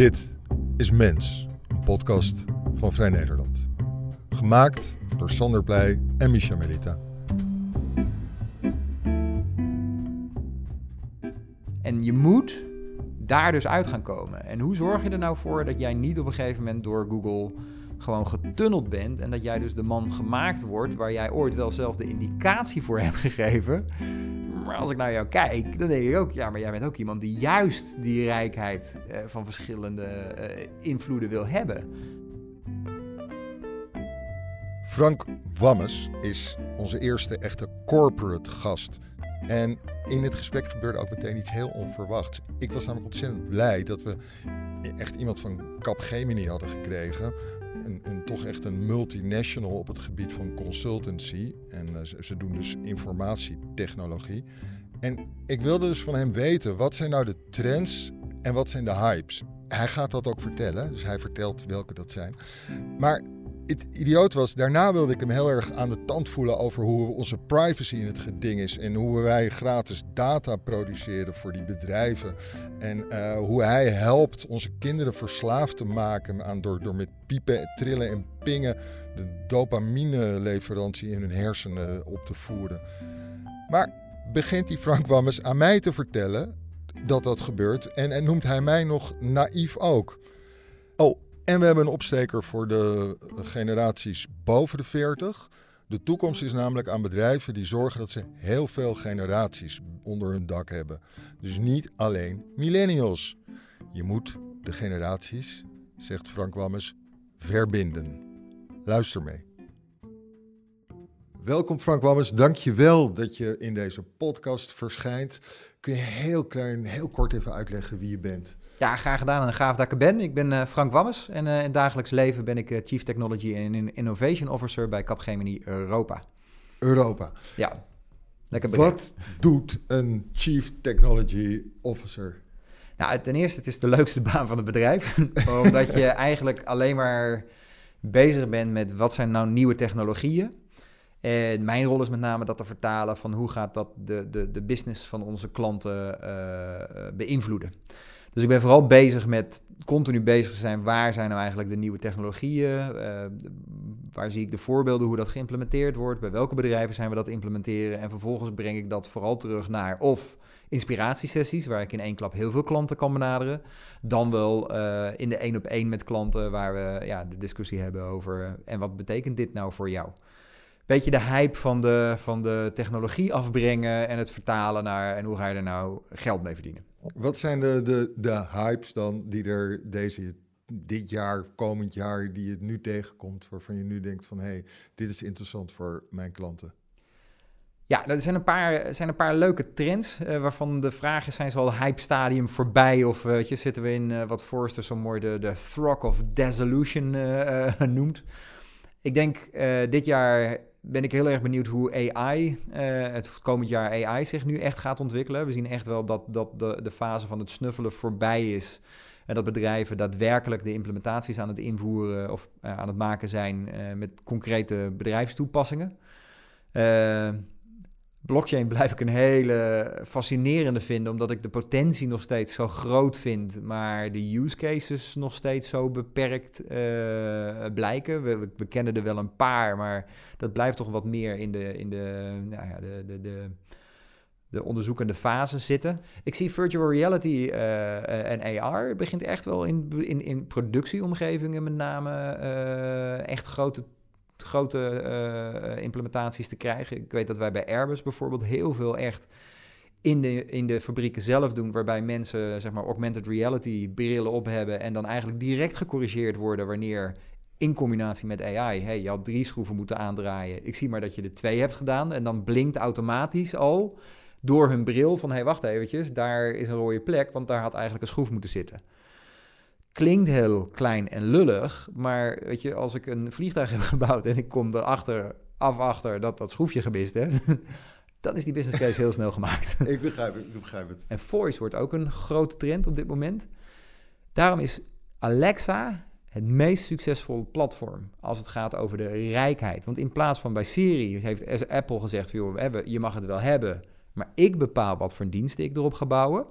Dit is Mens, een podcast van Vrij Nederland. Gemaakt door Sander Pleij en Micha Melita. En je moet daar dus uit gaan komen. En hoe zorg je er nou voor dat jij niet op een gegeven moment door Google gewoon getunneld bent en dat jij dus de man gemaakt wordt waar jij ooit wel zelf de indicatie voor hebt gegeven. Maar als ik naar jou kijk, dan denk ik ook, ja, maar jij bent ook iemand die juist die rijkheid eh, van verschillende eh, invloeden wil hebben. Frank Wammes is onze eerste echte corporate gast. En in het gesprek gebeurde ook meteen iets heel onverwachts. Ik was namelijk ontzettend blij dat we echt iemand van Capgemini hadden gekregen. Een, een, toch echt een multinational op het gebied van consultancy. En uh, ze, ze, doen dus informatietechnologie. En ik wilde dus van hem weten, wat zijn nou de trends en wat zijn de hypes? Hij gaat dat ook vertellen, dus hij vertelt welke dat zijn. Maar het idioot was, daarna wilde ik hem heel erg aan de tand voelen over hoe onze privacy in het geding is. En hoe wij gratis data produceren voor die bedrijven. En uh, hoe hij helpt onze kinderen verslaafd te maken aan, door, door met piepen, trillen en pingen de dopamine-leverantie in hun hersenen op te voeren. Maar begint die Frank Wammes aan mij te vertellen dat dat gebeurt. En, en noemt hij mij nog naïef ook. Oh, en we hebben een opsteker voor de generaties boven de 40. De toekomst is namelijk aan bedrijven die zorgen dat ze heel veel generaties onder hun dak hebben. Dus niet alleen millennials. Je moet de generaties, zegt Frank Wammes, verbinden. Luister mee. Welkom Frank Wammes, dank je wel dat je in deze podcast verschijnt. Kun je heel klein, heel kort even uitleggen wie je bent? Ja, graag gedaan en gaaf dat ik er ben. Ik ben uh, Frank Wammes en uh, in het dagelijks leven ben ik uh, Chief Technology and Innovation Officer bij Capgemini Europa. Europa. Ja, lekker. Wat doet een Chief Technology Officer? Nou, ten eerste, het is de leukste baan van het bedrijf. omdat je eigenlijk alleen maar bezig bent met wat zijn nou nieuwe technologieën. En mijn rol is met name dat te vertalen van hoe gaat dat de, de, de business van onze klanten beïnvloeden. Dus ik ben vooral bezig met continu bezig te zijn. Waar zijn nou eigenlijk de nieuwe technologieën? Uh, waar zie ik de voorbeelden hoe dat geïmplementeerd wordt? Bij welke bedrijven zijn we dat implementeren? En vervolgens breng ik dat vooral terug naar of inspiratiesessies, waar ik in één klap heel veel klanten kan benaderen. Dan wel uh, in de één op één met klanten, waar we ja, de discussie hebben over en wat betekent dit nou voor jou? beetje de hype van de, van de technologie afbrengen en het vertalen naar en hoe ga je er nou geld mee verdienen. Wat zijn de, de, de hypes dan die er deze, dit jaar, komend jaar, die je nu tegenkomt, waarvan je nu denkt van hé, hey, dit is interessant voor mijn klanten? Ja, er zijn een paar, zijn een paar leuke trends, uh, waarvan de vraag is, zijn ze al hype stadium voorbij of weet je, zitten we in uh, wat Forrester zo mooi de, de throg of dissolution noemt. Ik denk dit jaar ben ik heel erg benieuwd hoe AI, uh, het komend jaar AI zich nu echt gaat ontwikkelen. We zien echt wel dat, dat de, de fase van het snuffelen voorbij is. En dat bedrijven daadwerkelijk de implementaties aan het invoeren of uh, aan het maken zijn uh, met concrete bedrijfstoepassingen. Blockchain blijf ik een hele fascinerende vinden, omdat ik de potentie nog steeds zo groot vind, maar de use cases nog steeds zo beperkt uh, blijken. We, kennen er wel een paar, maar dat blijft toch wat meer in de, in de, nou ja, de, de, de, de onderzoekende fase zitten. Ik zie virtual reality uh, en AR begint echt wel in, in, in productieomgevingen met name uh, echt grote grote uh, implementaties te krijgen. Ik weet dat wij bij Airbus bijvoorbeeld heel veel echt in de, in de fabrieken zelf doen, waarbij mensen zeg maar augmented reality brillen op hebben en dan eigenlijk direct gecorrigeerd worden wanneer in combinatie met AI, hey, je had drie schroeven moeten aandraaien. Ik zie maar dat je er twee hebt gedaan en dan blinkt automatisch al door hun bril van, hey, wacht eventjes, daar is een rode plek, want daar had eigenlijk een schroef moeten zitten klinkt heel klein en lullig, maar weet je, als ik een vliegtuig heb gebouwd en ik kom erachter, af achter dat dat schroefje gemist heeft, dan is die business case heel snel gemaakt. ik begrijp het, ik begrijp het. En voice wordt ook een grote trend op dit moment. Daarom is Alexa het meest succesvolle platform als het gaat over de rijkheid. Want in plaats van bij Siri heeft Apple gezegd, joh, je mag het wel hebben, maar ik bepaal wat voor diensten ik erop ga bouwen.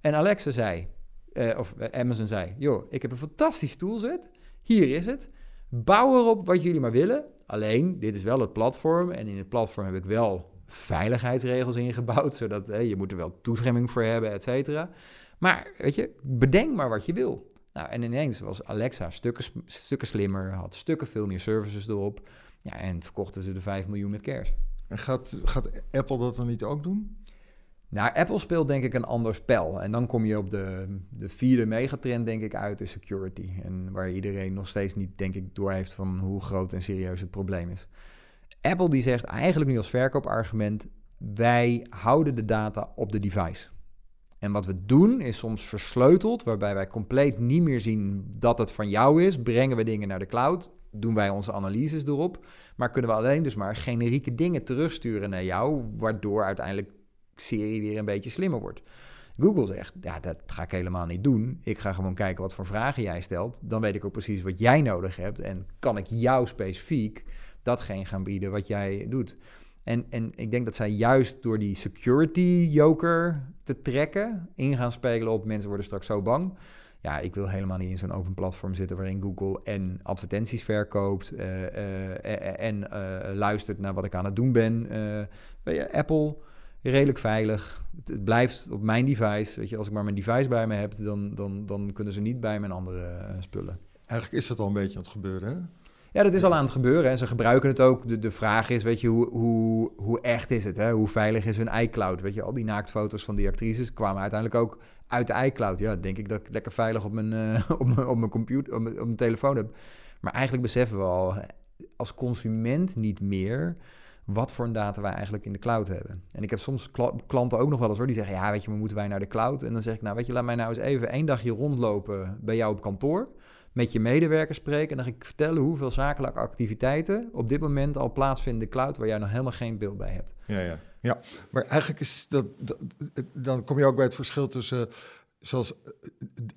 En Alexa zei, eh, of eh, Amazon zei, joh, ik heb een fantastisch toolset. Hier is het. Bouw erop wat jullie maar willen. Alleen, dit is wel het platform. En in het platform heb ik wel veiligheidsregels ingebouwd. Zodat je moet er wel toestemming voor hebben, et cetera. Maar weet je, bedenk maar wat je wil. Nou, en ineens was Alexa stukken, stukken slimmer, had stukken veel meer services erop. Ja, en verkochten ze de 5 miljoen met kerst. En gaat, gaat Apple dat dan niet ook doen? Nou, Apple speelt denk ik een ander spel. En dan kom je op de, de vierde megatrend, denk ik, uit de security. En waar iedereen nog steeds niet, denk ik, door heeft van hoe groot en serieus het probleem is. Apple die zegt eigenlijk nu als verkoopargument: wij houden de data op de device. En wat we doen is soms versleuteld, waarbij wij compleet niet meer zien dat het van jou is. Brengen we dingen naar de cloud, doen wij onze analyses erop. Maar kunnen we alleen dus maar generieke dingen terugsturen naar jou, waardoor uiteindelijk serie weer een beetje slimmer wordt. Google zegt, ja, dat ga ik helemaal niet doen. Ik ga gewoon kijken wat voor vragen jij stelt. Dan weet ik ook precies wat jij nodig hebt. En kan ik jou specifiek datgene gaan bieden wat jij doet. En, en ik denk dat zij juist door die security joker te trekken, in gaan spelen op mensen worden straks zo bang. Ja, ik wil helemaal niet in zo'n open platform zitten waarin Google en advertenties verkoopt uh, uh, en luistert naar wat ik aan het doen ben. Apple, redelijk veilig. Het, blijft op mijn device. Weet je, als ik maar mijn device bij me heb, dan, dan, dan kunnen ze niet bij mijn andere spullen. Eigenlijk is dat al een beetje aan het gebeuren, hè? Ja, dat is al aan het gebeuren. En ze gebruiken het ook. De, de vraag is, weet je, hoe, hoe, hoe echt is het? Hè? Hoe veilig is hun iCloud? Weet je, al die naaktfoto's van die actrices kwamen uiteindelijk ook uit de iCloud. Ja, denk ik dat ik lekker veilig op mijn, uh, op, mijn, op mijn computer, op mijn, op mijn telefoon heb. Maar eigenlijk beseffen we al als consument niet meer wat voor een data wij eigenlijk in de cloud hebben. En ik heb soms klanten ook nog wel eens hoor, die zeggen, ja, weet je, maar moeten wij naar de cloud? En dan zeg ik, nou, weet je, laat mij nou eens even één dagje rondlopen bij jou op kantoor met je medewerkers spreken. En dan ga ik vertellen hoeveel zakelijke activiteiten op dit moment al plaatsvinden in de cloud waar jij nog helemaal geen beeld bij hebt. Ja, ja. ja. maar eigenlijk is dat, dan kom je ook bij het verschil tussen zoals eh,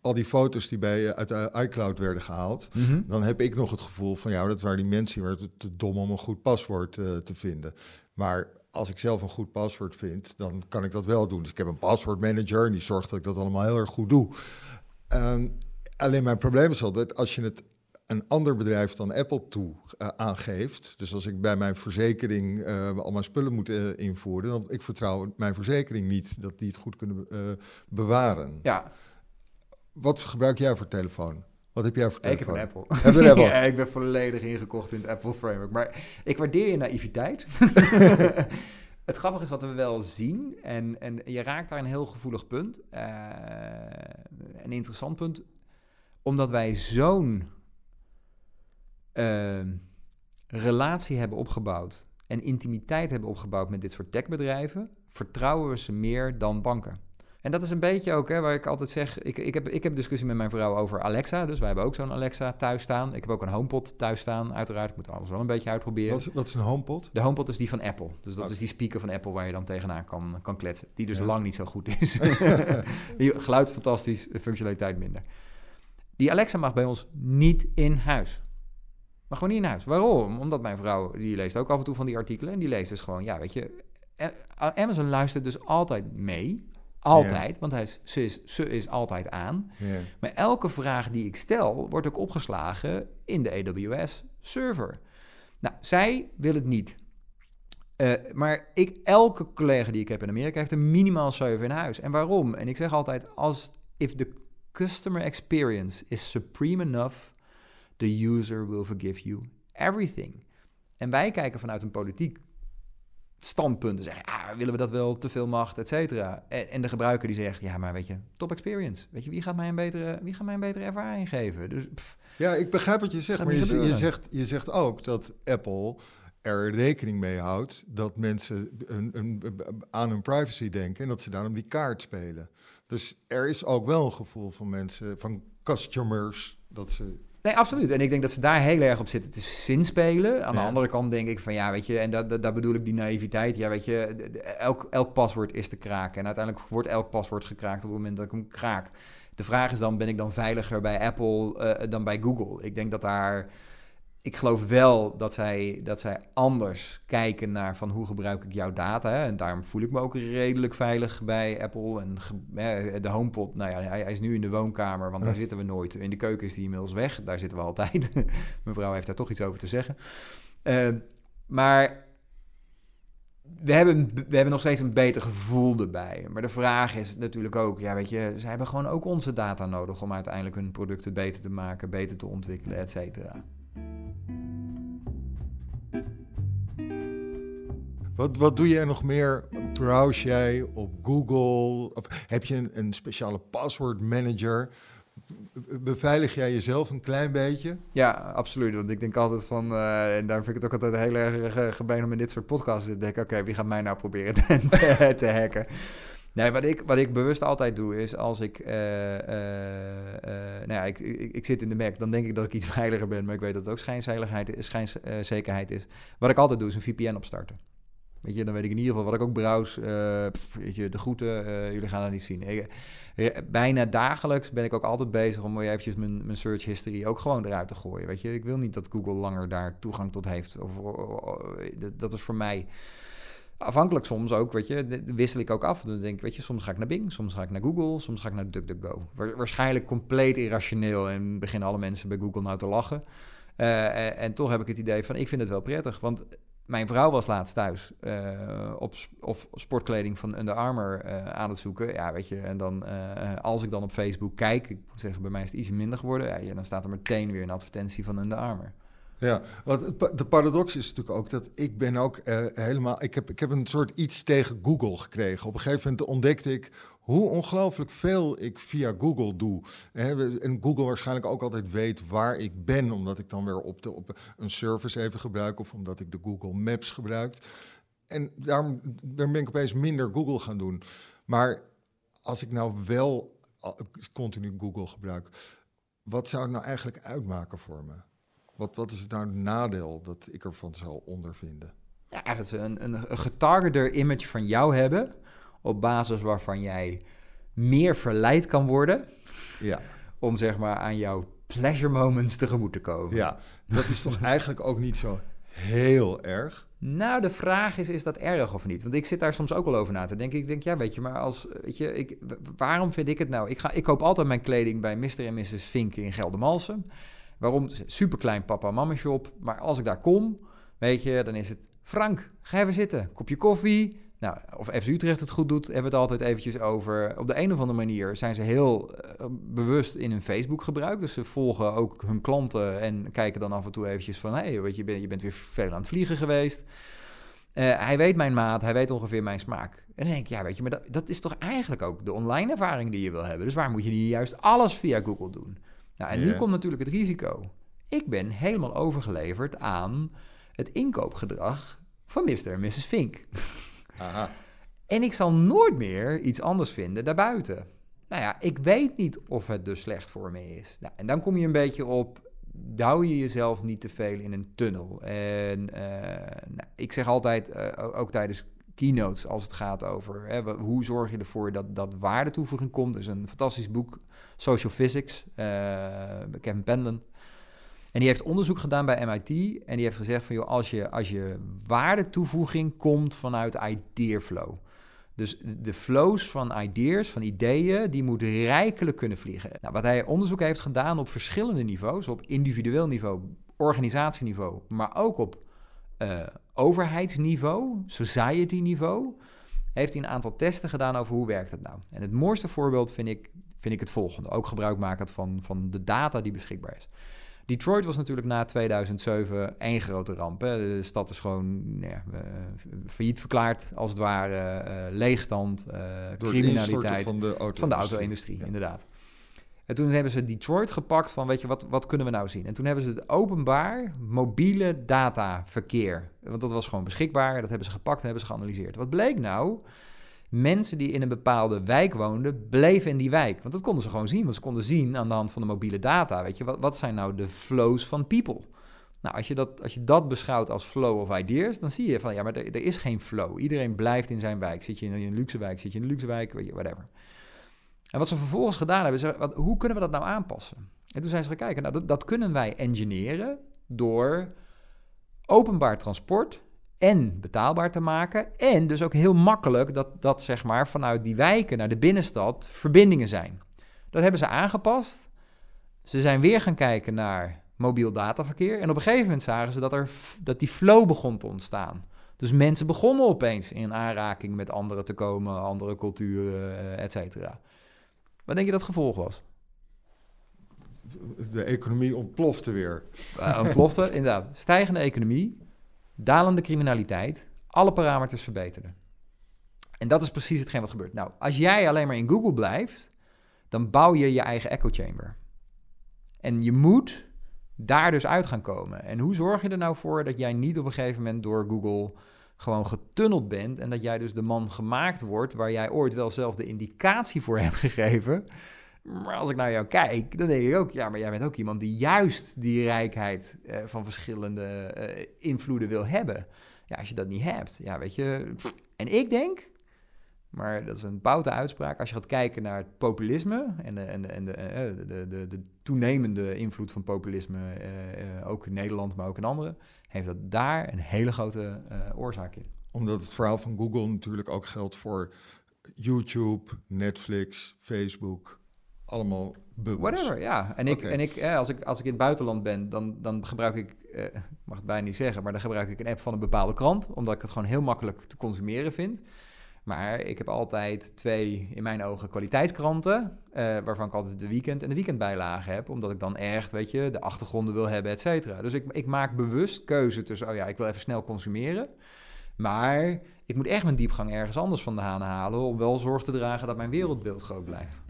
al die foto's die bij, uit de iCloud werden gehaald, mhm. dan heb ik nog het gevoel van ja, dat waren die mensen die waren te, dom om een goed paswoord uh, te vinden. Maar als ik zelf een goed paswoord vind, dan kan ik dat wel doen. Dus ik heb een paswoordmanager en die zorgt dat ik dat allemaal heel erg goed doe. Uh, Alleen mijn probleem is altijd, als je het een ander bedrijf dan Apple toe uh, aangeeft. Dus als ik bij mijn verzekering uh, al mijn spullen moet uh, invoeren, dan ik vertrouw mijn verzekering niet dat die het goed kunnen bewaren. Ja. Wat gebruik jij voor telefoon? Wat heb jij voor telefoon? Ik heb een Apple. Heb een Apple? ja, ik ben volledig ingekocht in het Apple framework. Maar ik waardeer je naïviteit. het grappige is wat we wel zien, en, en je raakt daar een heel gevoelig punt, een interessant punt omdat wij zo'n uh, relatie hebben opgebouwd en intimiteit hebben opgebouwd met dit soort techbedrijven, vertrouwen we ze meer dan banken. En dat is een beetje ook hè, waar ik altijd zeg. Ik, ik, heb, ik heb een discussie met mijn vrouw over Alexa. Dus wij hebben ook zo'n Alexa thuis staan. Ik heb ook een HomePod thuis staan. Uiteraard, ik moet alles wel een beetje uitproberen. Wat is, wat is een HomePod? De HomePod is die van Apple. Dus dat is die speaker van Apple waar je dan tegenaan kan, kan kletsen. Die dus lang niet zo goed is. Geluid fantastisch, functionaliteit minder. Die Alexa mag bij ons niet in huis. Gewoon niet in huis. Waarom? Omdat mijn vrouw, die leest ook af en toe van die artikelen. En die leest dus gewoon, ja, weet je... Amazon luistert dus altijd mee. Altijd, want hij is, ze, is, ze is altijd aan. Maar elke vraag die ik stel, wordt ook opgeslagen in de AWS-server. Nou, zij wil het niet. Uh, maar ik, elke collega die ik heb in Amerika heeft er minimaal 7 in huis. En waarom? En ik zeg altijd, als if the customer experience is supreme enough, the user will forgive you everything. En wij kijken vanuit een politiek standpunt en zeggen, ah, willen we dat wel, te veel macht, et cetera. En, en, de gebruiker die zegt, ja, maar weet je, top experience. Weet je, wie gaat mij een betere, wie gaat mij een betere ervaring geven? Dus, ja, ik begrijp wat je zegt, maar je, je, zegt, je zegt ook dat Apple er rekening mee houdt dat mensen een, aan hun privacy denken en dat ze daarom die kaart spelen. Dus er is ook wel een gevoel van mensen, van customers, dat ze Nee, absoluut. En ik denk dat ze daar heel erg op zitten te zinspelen. Aan de andere kant denk ik van ja, weet je, en dat, daar bedoel ik die naïviteit. Ja, weet je, elk, elk paswoord is te kraken. En uiteindelijk wordt elk paswoord gekraakt op het moment dat ik hem kraak. De vraag is dan, ben ik dan veiliger bij Apple uh, dan bij Google? Ik denk dat daar ik geloof wel dat zij, dat zij anders kijken naar van hoe gebruik ik jouw data. Hè? En daarom voel ik me ook redelijk veilig bij Apple. En de HomePod, nou ja, hij, hij, is nu in de woonkamer, want daar zitten we nooit. In de keuken is die inmiddels weg, daar zitten we altijd. Mevrouw heeft daar toch iets over te zeggen. Uh, maar we hebben, we hebben nog steeds een beter gevoel erbij. Maar de vraag is natuurlijk ook, ja, weet je, ze hebben gewoon ook onze data nodig om uiteindelijk hun producten beter te maken, beter te ontwikkelen, et cetera. Wat, wat doe jij nog meer? Browse jij op Google? Of heb je een, een speciale password manager? Beveilig jij jezelf een klein beetje? Ja, absoluut. Want ik denk altijd van, uh, en daar vind ik het ook altijd heel erg gemeen om in dit soort podcasts te denken, oké, wie gaat mij nou proberen te, te, hacken? Nee, wat ik, wat ik bewust altijd doe is als ik, uh, nou ja, ik, ik, zit in de Mac, dan denk ik dat ik iets veiliger ben, maar ik weet dat het ook schijnzekerheid is. Wat ik altijd doe is een VPN opstarten. Weet je, dan weet ik in ieder geval wat ik ook browse. Uh, weet je, de groeten, uh, jullie gaan dat niet zien. Eh, bijna dagelijks ben ik ook altijd bezig om eventjes mijn, mijn search history ook gewoon eruit te gooien. Weet je, ik wil niet dat Google langer daar toegang tot heeft. Of, dat is voor mij afhankelijk soms ook, weet je, wissel ik ook af. Dan denk ik, weet je, soms ga ik naar Bing, soms ga ik naar Google, soms ga ik naar DuckDuckGo. Waarschijnlijk compleet irrationeel en beginnen alle mensen bij Google nou te lachen. En toch heb ik het idee van, ik vind het wel prettig, want mijn vrouw was laatst thuis uh, op of sportkleding van Under Armour uh, aan het zoeken. Ja, weet je, en dan uh, als ik dan op Facebook kijk, ik moet zeggen, bij mij is het iets minder geworden. Ja, dan staat er meteen weer een advertentie van Under Armour. Ja, want de paradox is natuurlijk ook dat ik ben ook helemaal... Ik heb, ik heb een soort iets tegen Google gekregen. Op een gegeven moment ontdekte ik hoe ongelooflijk veel ik via Google doe. En Google waarschijnlijk ook altijd weet waar ik ben, omdat ik dan weer op, de, op een service even gebruik of omdat ik de Google Maps gebruik. En daarom, ben ik opeens minder Google gaan doen. Maar als ik nou wel continu Google gebruik, wat zou het nou eigenlijk uitmaken voor me? Wat, wat is het nou nadeel dat ik ervan zal ondervinden? Ja, dat we een, een getargeter image van jou hebben op basis waarvan jij meer verleid kan worden. Ja. Om zeg maar aan jouw pleasure moments tegemoet te komen. Ja, dat is toch eigenlijk ook niet zo heel erg. Nou, de vraag is, is dat erg of niet? Want ik zit daar soms ook al over na te denken. Ik denk, ja, weet je, maar als, weet je, ik, waarom vind ik het nou? Ik, ga, ik koop altijd mijn kleding bij Mr. en Mrs. Fink in Geldermalsen. Waarom? Super klein papa mama shop. Maar als ik daar kom, weet je, dan is het... Frank, ga even zitten. Kopje koffie, nou, of FC Utrecht het goed doet, hebben we het altijd eventjes over. Op de een of andere manier zijn ze heel uh, bewust in hun Facebook gebruik. Dus ze volgen ook hun klanten en kijken dan af en toe eventjes van... hé, hey, weet je, je bent weer veel aan het vliegen geweest. Uh, hij weet mijn maat, hij weet ongeveer mijn smaak. En dan denk ik, ja, weet je, maar dat, dat, is toch eigenlijk ook de online ervaring die je wil hebben. Dus waar moet je niet juist alles via Google doen? Nou, en nu komt natuurlijk het risico. Ik ben helemaal overgeleverd aan het inkoopgedrag van Mr. en Mrs. Fink. Aha. En ik zal nooit meer iets anders vinden daarbuiten. Nou ja, ik weet niet of het dus slecht voor me is. Nou, en dan kom je een beetje op, douw je jezelf niet te veel in een tunnel. En uh, nou, ik zeg altijd, uh, ook tijdens keynotes, als het gaat over hè, hoe zorg je ervoor dat, dat waarde toevoeging komt. is een fantastisch boek, Social Physics, uh, Kevin Pendon. En die heeft onderzoek gedaan bij MIT en die heeft gezegd van joh, als je, als je waardetoevoeging komt vanuit idea flow. Dus de flows van ideas, van ideeën, die moet rijkelijk kunnen vliegen. Nou, wat hij onderzoek heeft gedaan op verschillende niveaus, op individueel niveau, organisatieniveau, maar ook op uh, overheidsniveau, society niveau, heeft hij een aantal testen gedaan over hoe werkt het nou. En het mooiste voorbeeld vind ik, vind ik het volgende, ook gebruik maken van, van de data die beschikbaar is. Detroit was natuurlijk na 2007 één grote ramp. Hè. De stad is gewoon nou ja, uh, failliet verklaard, als het ware. Uh, leegstand, uh, criminaliteit. van de auto-industrie, auto inderdaad. En toen hebben ze Detroit gepakt van, weet je, wat, wat kunnen we nou zien? En toen hebben ze het openbaar mobiele dataverkeer. Want dat was gewoon beschikbaar. Dat hebben ze gepakt en hebben ze geanalyseerd. Wat bleek nou? Mensen die in een bepaalde wijk woonden, bleven in die wijk. Want dat konden ze gewoon zien. Want ze konden zien aan de hand van de mobiele data. Weet je, wat, wat zijn nou de flows van people? Nou, als je, dat, als je dat beschouwt als flow of ideas, dan zie je van ja, maar er, is geen flow. Iedereen blijft in zijn wijk. Zit je in een luxe wijk, zit je in een luxe wijk, weet je, whatever. En wat ze vervolgens gedaan hebben, is wat, hoe kunnen we dat nou aanpassen? En toen zijn ze gaan kijken, nou, dat, dat kunnen wij engineeren door openbaar transport en betaalbaar te maken. En dus ook heel makkelijk dat, dat zeg maar vanuit die wijken naar de binnenstad verbindingen zijn. Dat hebben ze aangepast. Ze zijn weer gaan kijken naar mobiel dataverkeer. En op een gegeven moment zagen ze dat, er, dat die flow begon te ontstaan. Dus mensen begonnen opeens in aanraking met anderen te komen, andere culturen, uh, et cetera. Wat denk je dat het gevolg was? De economie ontplofte weer. Uh, ontplofte, inderdaad. Stijgende economie, dalende criminaliteit, alle parameters verbeterden. En dat is precies hetgeen wat gebeurt. Nou, als jij alleen maar in Google blijft, dan bouw je je eigen echo chamber. En je moet daar dus uit gaan komen. En hoe zorg je er nou voor dat jij niet op een gegeven moment door Google gewoon getunneld bent en dat jij dus de man gemaakt wordt waar jij ooit wel zelf de indicatie voor hebt gegeven. Maar als ik naar jou kijk, dan denk ik ook, ja, maar jij bent ook iemand die juist die rijkheid eh, van verschillende eh, invloeden wil hebben. Ja, als je dat niet hebt, ja, weet je. En ik denk, maar dat is een boute uitspraak. Als je gaat kijken naar het populisme en de, en en de, eh, de, de, de toenemende invloed van populisme, ook in Nederland, maar ook in andere, heeft dat daar een hele grote oorzaak in. Omdat het verhaal van Google natuurlijk ook geldt voor YouTube, Netflix, Facebook, allemaal bubbels. Whatever, ja. En, ik, en ik, als, ik, als ik in het buitenland ben, dan, dan gebruik ik, ik mag het bijna niet zeggen, maar dan gebruik ik een app van een bepaalde krant, omdat ik het gewoon heel makkelijk te consumeren vind. Maar ik heb altijd twee, in mijn ogen, kwaliteitskranten. Uh, waarvan ik altijd de weekend en de weekendbijlage heb. Omdat ik dan echt, weet je, de achtergronden wil hebben, et cetera. Dus ik, ik maak bewust keuze tussen, oh ja, ik wil even snel consumeren. Maar ik moet echt mijn diepgang ergens anders van de haan halen. Om wel zorg te dragen dat mijn wereldbeeld groot blijft.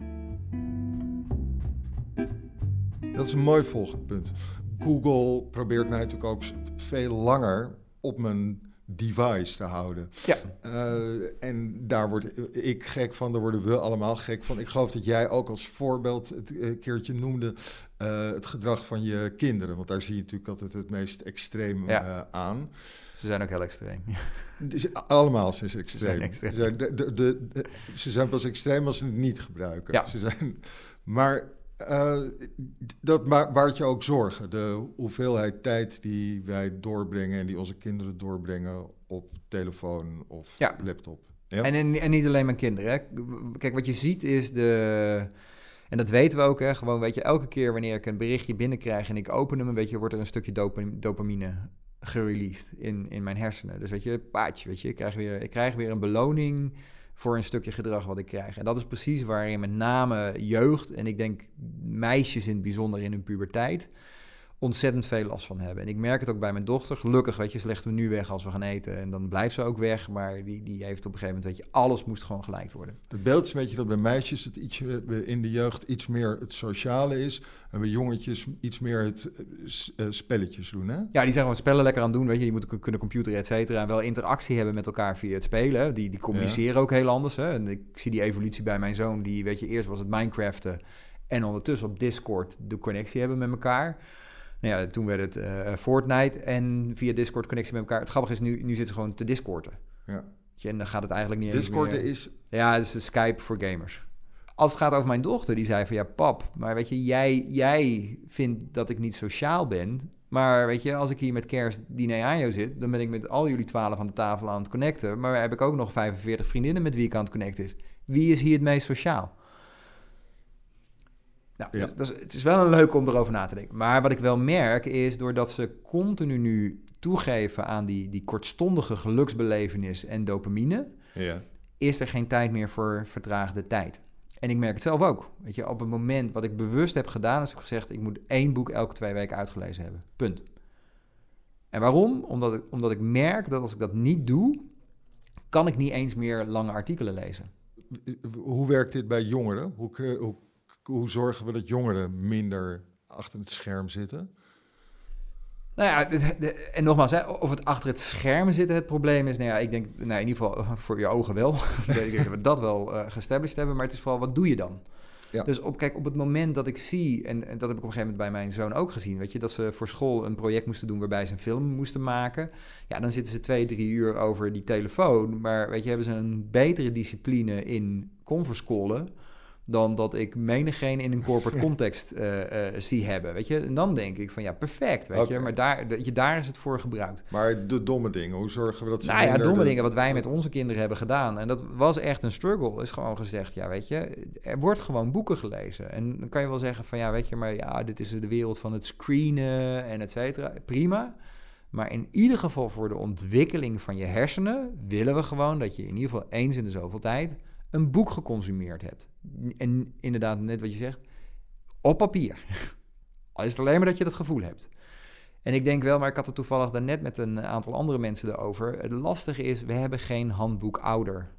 Dat is een mooi volgend punt. Google probeert mij natuurlijk ook veel langer op mijn device te houden. Ja. Uh, en daar word ik gek van, daar worden we allemaal gek van. Ik geloof dat jij ook als voorbeeld het eh, keertje noemde uh, het gedrag van je kinderen. Want daar zie je natuurlijk altijd het meest extreem ja. uh, aan. Ze zijn ook heel extreem. Allemaal zijn extreem. Ze zijn, extreem. Ze, zijn de, de, de, ze zijn pas extreem als ze het niet gebruiken. Ja. Ze zijn, maar uh, dat baart je ook zorgen. De hoeveelheid tijd die wij doorbrengen en die onze kinderen doorbrengen op telefoon of ja. laptop. Ja? En, en, niet alleen mijn kinderen. Hè. Kijk, wat je ziet is de. En dat weten we ook, hè. Gewoon, weet je, elke keer wanneer ik een berichtje binnenkrijg en ik open hem, weet je, wordt er een stukje dopamine gereleased in, in mijn hersenen. Dus weet je, paadje, weet je, ik krijg weer, ik krijg weer een beloning voor een stukje gedrag wat ik krijg. En dat is precies waarin met name jeugd en ik denk meisjes in het bijzonder in hun puberteit ontzettend veel last van hebben. En ik merk het ook bij mijn dochter. Gelukkig, weet je, ze legt me nu weg als we gaan eten. En dan blijft ze ook weg. Maar die, die heeft op een gegeven moment, weet je, alles moest gewoon gelijk worden. Het beeld is een beetje dat bij meisjes het iets, in de jeugd iets meer het sociale is. En bij jongetjes iets meer het uh, spelletjes doen, hè? Ja, die zijn gewoon spellen lekker aan doen, weet je. Je moet kunnen computeren, et cetera. En wel interactie hebben met elkaar via het spelen. Die, die communiceren ook heel anders, hè. En ik zie die evolutie bij mijn zoon. Die, weet je, eerst was het Minecraften. En ondertussen op Discord de connectie hebben met elkaar. Nou ja, toen werd het uh, Fortnite en via Discord connectie met elkaar. Het grappige is, nu, nu zitten ze gewoon te Discorden. Ja. En dan gaat het eigenlijk niet meer... is... Ja, het is Skype voor gamers. Als het gaat over mijn dochter, die zei van... Ja, pap, maar weet je, jij, jij vindt dat ik niet sociaal ben... Maar weet je, als ik hier met kerst diner aan jou zit... dan ben ik met al jullie twaalf aan de tafel aan het connecten. Maar heb ik ook nog 45 vriendinnen met wie ik aan het connecten is. Wie is hier het meest sociaal? Nou, ja. dus, het is wel een leuk om erover na te denken. Maar wat ik wel merk is, doordat ze continu nu toegeven aan die, die kortstondige geluksbelevenis en dopamine, ja. is er geen tijd meer voor vertraagde tijd. En ik merk het zelf ook. Weet je, op het moment wat ik bewust heb gedaan, is ik gezegd: ik moet één boek elke twee weken uitgelezen hebben. Punt. En waarom? Omdat ik, omdat ik merk dat als ik dat niet doe, kan ik niet eens meer lange artikelen lezen. Hoe werkt dit bij jongeren? Hoe, hoe hoe zorgen we dat jongeren minder achter het scherm zitten? Nou ja, en nogmaals, hè, of het achter het scherm zitten het probleem is, nou ja, ik denk, nou in ieder geval voor je ogen wel. ik denk dat we dat wel uh, gestablished hebben, maar het is vooral, wat doe je dan? Ja. Dus op, kijk, op het moment dat ik zie, en, en, dat heb ik op een gegeven moment bij mijn zoon ook gezien, weet je, dat ze voor school een project moesten doen waarbij ze een film moesten maken. Ja, dan zitten ze twee, drie uur over die telefoon. Maar weet je, hebben ze een betere discipline in conference callen dan dat ik menigeen in een corporate context uh, uh, zie hebben. Weet je, en dan denk ik van ja, perfect. Weet je, maar daar, dat je, daar is het voor gebruikt. Maar de domme dingen, hoe zorgen we dat ze. Nou ja, domme dingen wat wij met onze kinderen hebben gedaan. En dat was echt een struggle. Is gewoon gezegd, ja, weet je, er wordt gewoon boeken gelezen. En dan kan je wel zeggen van ja, weet je, maar ja, dit is de wereld van het screenen en et cetera. Prima. Maar in ieder geval voor de ontwikkeling van je hersenen willen we gewoon dat je in ieder geval eens in de zoveel tijd een boek geconsumeerd hebt. En inderdaad, net wat je zegt, op papier. Al is het alleen maar dat je dat gevoel hebt. En ik denk wel, maar ik had het toevallig daarnet met een aantal andere mensen erover. Het lastige is, we hebben geen handboek ouder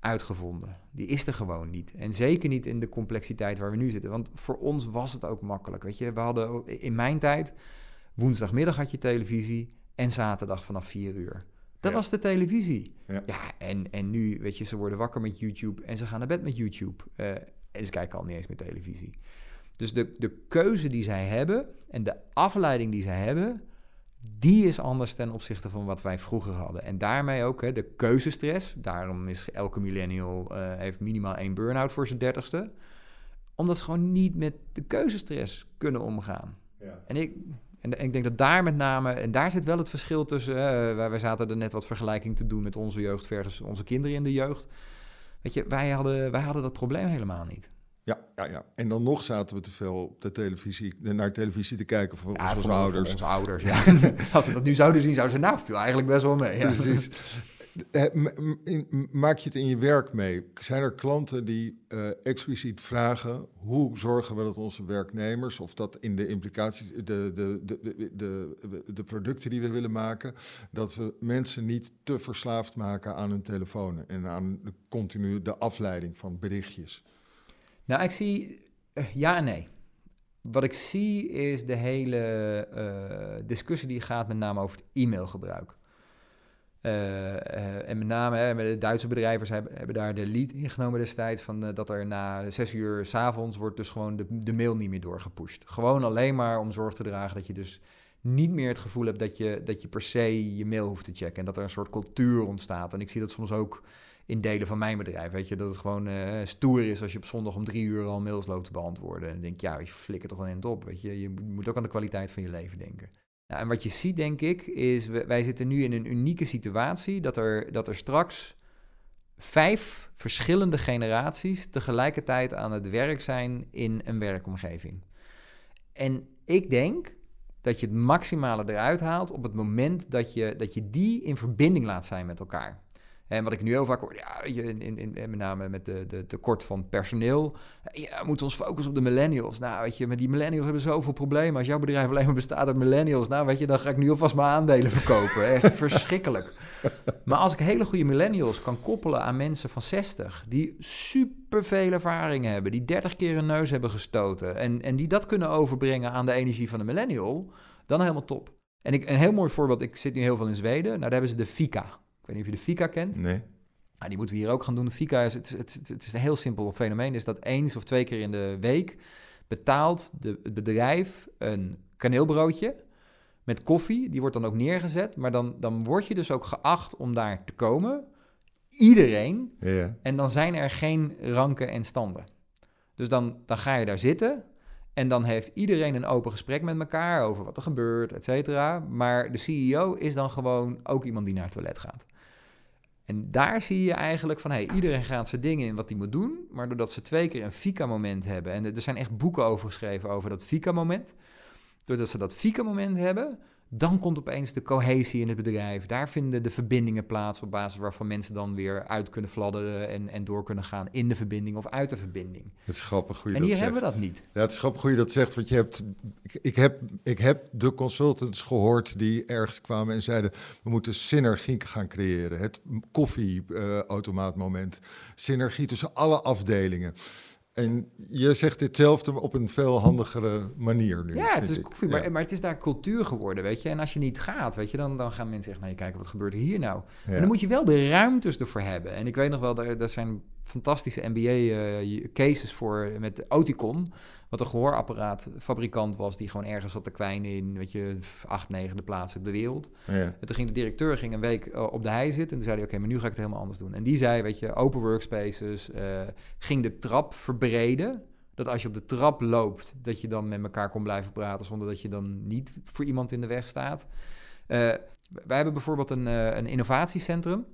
uitgevonden. Die is er gewoon niet. En zeker niet in de complexiteit waar we nu zitten. Want voor ons was het ook makkelijk. Weet je, we hadden in mijn tijd, woensdagmiddag had je televisie en zaterdag vanaf 4 uur. Dat was de televisie. Ja, ja en, en nu, weet je, ze worden wakker met YouTube en ze gaan naar bed met YouTube. Uh, en ze kijken al niet eens meer televisie. Dus de, de keuze die zij hebben en de afleiding die zij hebben, die is anders ten opzichte van wat wij vroeger hadden. En daarmee ook hè, de keuzestress. Daarom is elke millennial uh, heeft minimaal één burn-out voor zijn dertigste. Omdat ze gewoon niet met de keuzestress kunnen omgaan. Ja. En ik, en, ik denk dat daar met name, en daar zit wel het verschil tussen. Uh, wij, wij, zaten er net wat vergelijking te doen met onze jeugd versus onze kinderen in de jeugd. Weet je, wij hadden, wij hadden dat probleem helemaal niet. Ja, ja, ja. En dan nog zaten we te veel op de televisie, naar televisie te kijken voor onze ouders. onze ouders, ja. Als ze dat nu zouden zien, zouden ze nou, viel eigenlijk best wel mee. Ja. Precies. Maak je het in je werk mee? Zijn er klanten die uh, expliciet vragen hoe zorgen we dat onze werknemers, of dat in de implicaties, de, de, de, de, de, producten die we willen maken, dat we mensen niet te verslaafd maken aan hun telefoon en aan de continu de afleiding van berichtjes? Nou, ik zie uh, ja en nee. Wat ik zie is de hele discussie die gaat met name over het e-mailgebruik. Uh, en met name hè, de Duitse bedrijven hebben, hebben, daar de lead ingenomen destijds. Van, uh, dat er na zes uur s avonds wordt dus gewoon de, de mail niet meer doorgepusht. Gewoon alleen maar om zorg te dragen dat je dus niet meer het gevoel hebt dat je, dat je per se je mail hoeft te checken. En dat er een soort cultuur ontstaat. En ik zie dat soms ook in delen van mijn bedrijf. Weet je, dat het gewoon stoer is als je op zondag om drie uur al mails loopt te beantwoorden. En denk ja, je flikkert toch een end op. Weet je, je moet ook aan de kwaliteit van je leven denken. Nou, en wat je ziet, denk ik, is wij zitten nu in een unieke situatie dat er, dat er straks vijf verschillende generaties tegelijkertijd aan het werk zijn in een werkomgeving. En ik denk dat je het maximale eruit haalt op het moment dat je, dat je die in verbinding laat zijn met elkaar. En wat ik nu heel vaak hoor, ja, in, in, in, met name met de, de tekort van personeel. Ja, we moeten ons focussen op de millennials. Nou, weet je, met die millennials hebben zoveel problemen. Als jouw bedrijf alleen maar bestaat uit millennials, nou, weet je, dan ga ik nu alvast mijn aandelen verkopen. Echt verschrikkelijk. Maar als ik hele goede millennials kan koppelen aan mensen van 60, die superveel ervaring hebben, die 30 keer een neus hebben gestoten en, en die dat kunnen overbrengen aan de energie van de millennial, dan helemaal top. En ik, een heel mooi voorbeeld, ik zit nu heel veel in Zweden. Nou, daar hebben ze de Fika. Ik weet niet of je de Fika kent. Nee. Nou, die moeten we hier ook gaan doen. De Fika is, het, het, het, is een heel simpel fenomeen. Is dat eens of twee keer in de week betaalt de, het bedrijf een kaneelbroodje met koffie. Die wordt dan ook neergezet. Maar dan, dan word je dus ook geacht om daar te komen. Iedereen. Ja. En dan zijn er geen ranken en standen. Dus dan, dan ga je daar zitten. En dan heeft iedereen een open gesprek met elkaar over wat er gebeurt, et cetera. Maar de CEO is dan gewoon ook iemand die naar het toilet gaat. En daar zie je eigenlijk van, hey, iedereen gaat zijn dingen in wat hij moet doen. Maar doordat ze twee keer een Fika-moment hebben, en er zijn echt boeken over geschreven over dat Fika-moment. Doordat ze dat Fika-moment hebben, dan komt opeens de cohesie in het bedrijf. Daar vinden de verbindingen plaats op basis waarvan mensen dan weer uit kunnen fladderen en, en door kunnen gaan in de verbinding of uit de verbinding. Het is grappig hoe je en dat hier zegt. hebben we dat niet. Ja, het is grappig hoe je dat zegt, want je hebt, ik, ik heb, ik heb de consultants gehoord die ergens kwamen en zeiden, we moeten synergie gaan creëren. Het koffieautomaatmoment. synergie tussen alle afdelingen. En je zegt ditzelfde op een veel handigere manier nu. Ja, het is koffie, maar, maar, het is daar cultuur geworden, weet je. En als je niet gaat, weet je, dan, dan gaan mensen echt naar je kijken, wat gebeurt er hier nou? En dan moet je wel de ruimtes ervoor hebben. En ik weet nog wel, er, er zijn fantastische NBA-cases voor met Oticon. Wat een gehoorapparaatfabrikant was die gewoon ergens zat te kwijnen in, weet je, acht, negende plaats op de wereld. Ja. En toen ging de directeur ging een week eh, op de hei zitten. En toen zei hij, oké, maar nu ga ik het helemaal anders doen. En die zei, weet je, open workspaces, eh, ging de trap verbreden. Dat als je op de trap loopt, dat je dan met elkaar kon blijven praten... zonder dat je dan niet voor iemand in de weg staat. Eh, wij hebben bijvoorbeeld een, eh, een innovatiecentrum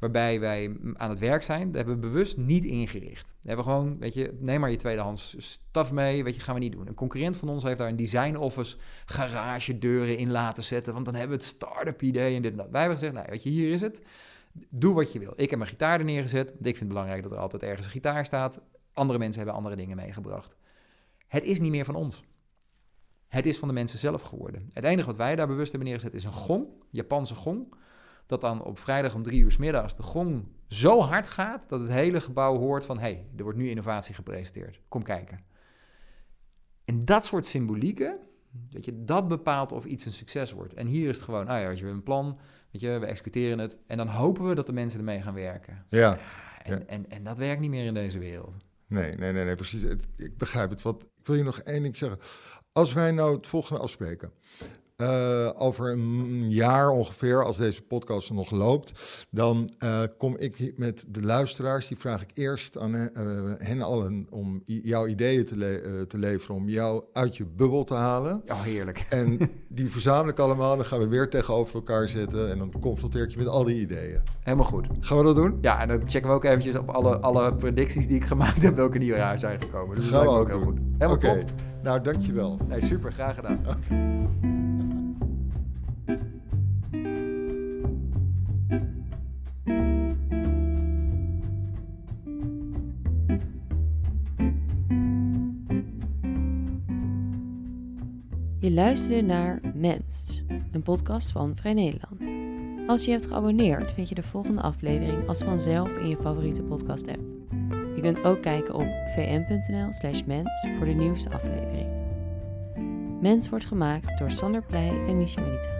waarbij wij aan het werk zijn. Dat hebben we bewust niet ingericht. We hebben gewoon, weet je, neem maar je tweedehands staf mee, weet je, gaan we niet doen. Een concurrent van ons heeft daar een design office garagedeuren in laten zetten, want dan hebben we het start-up idee en dit en dat. Wij hebben gezegd, nou, weet je, hier is het. Doe wat je wil. Ik heb mijn gitaar er neergezet, ik vind het belangrijk dat er altijd ergens een gitaar staat. Andere mensen hebben andere dingen meegebracht. Het is niet meer van ons. Het is van de mensen zelf geworden. Het enige wat wij daar bewust hebben neergezet is een gong, Japanse gong dat dan op vrijdag om drie uur s middags de gong zo hard gaat dat het hele gebouw hoort van hé, hey, er wordt nu innovatie gepresenteerd. Kom kijken. En dat soort symbolieken, weet je, dat bepaalt of iets een succes wordt. En hier is het gewoon, nou ja, als je een plan, weet je, we executeren het en dan hopen we dat de mensen ermee gaan werken. Ja. En, Ja. en, en dat werkt niet meer in deze wereld. Nee, nee, nee, nee precies. Het- ik begrijp het. Wat, ik wil je nog één ding zeggen. Als wij nou het volgende afspreken. Eh, over een jaar ongeveer, als deze podcast nog loopt, dan eh, kom ik met de luisteraars. Die vraag ik eerst aan hen, eh, hen allen om jouw ideeën te, le- te leveren, om jou uit je bubbel te halen. Oh, heerlijk. En die verzamel ik allemaal, dan gaan we weer tegenover elkaar zitten en dan confronteer ik je met al die ideeën. Helemaal goed. Gaan we dat doen? Ja, en dan checken we ook eventjes op alle, alle predicties die ik gemaakt heb, welke nieuwjaar zijn gekomen. Dus dat Gaan we ook heel goed. Helemaal Oké. top. Nou, dankjewel. Nee, super, graag gedaan. Je luisterde naar Mens, een podcast van Vrij Nederland. Als je hebt geabonneerd, vind je de volgende aflevering als vanzelf in je favoriete podcast-app. Je kunt ook kijken op vm.nl/slash mens voor de nieuwste aflevering. Mens wordt gemaakt door Sander Pleij en Micha Melita.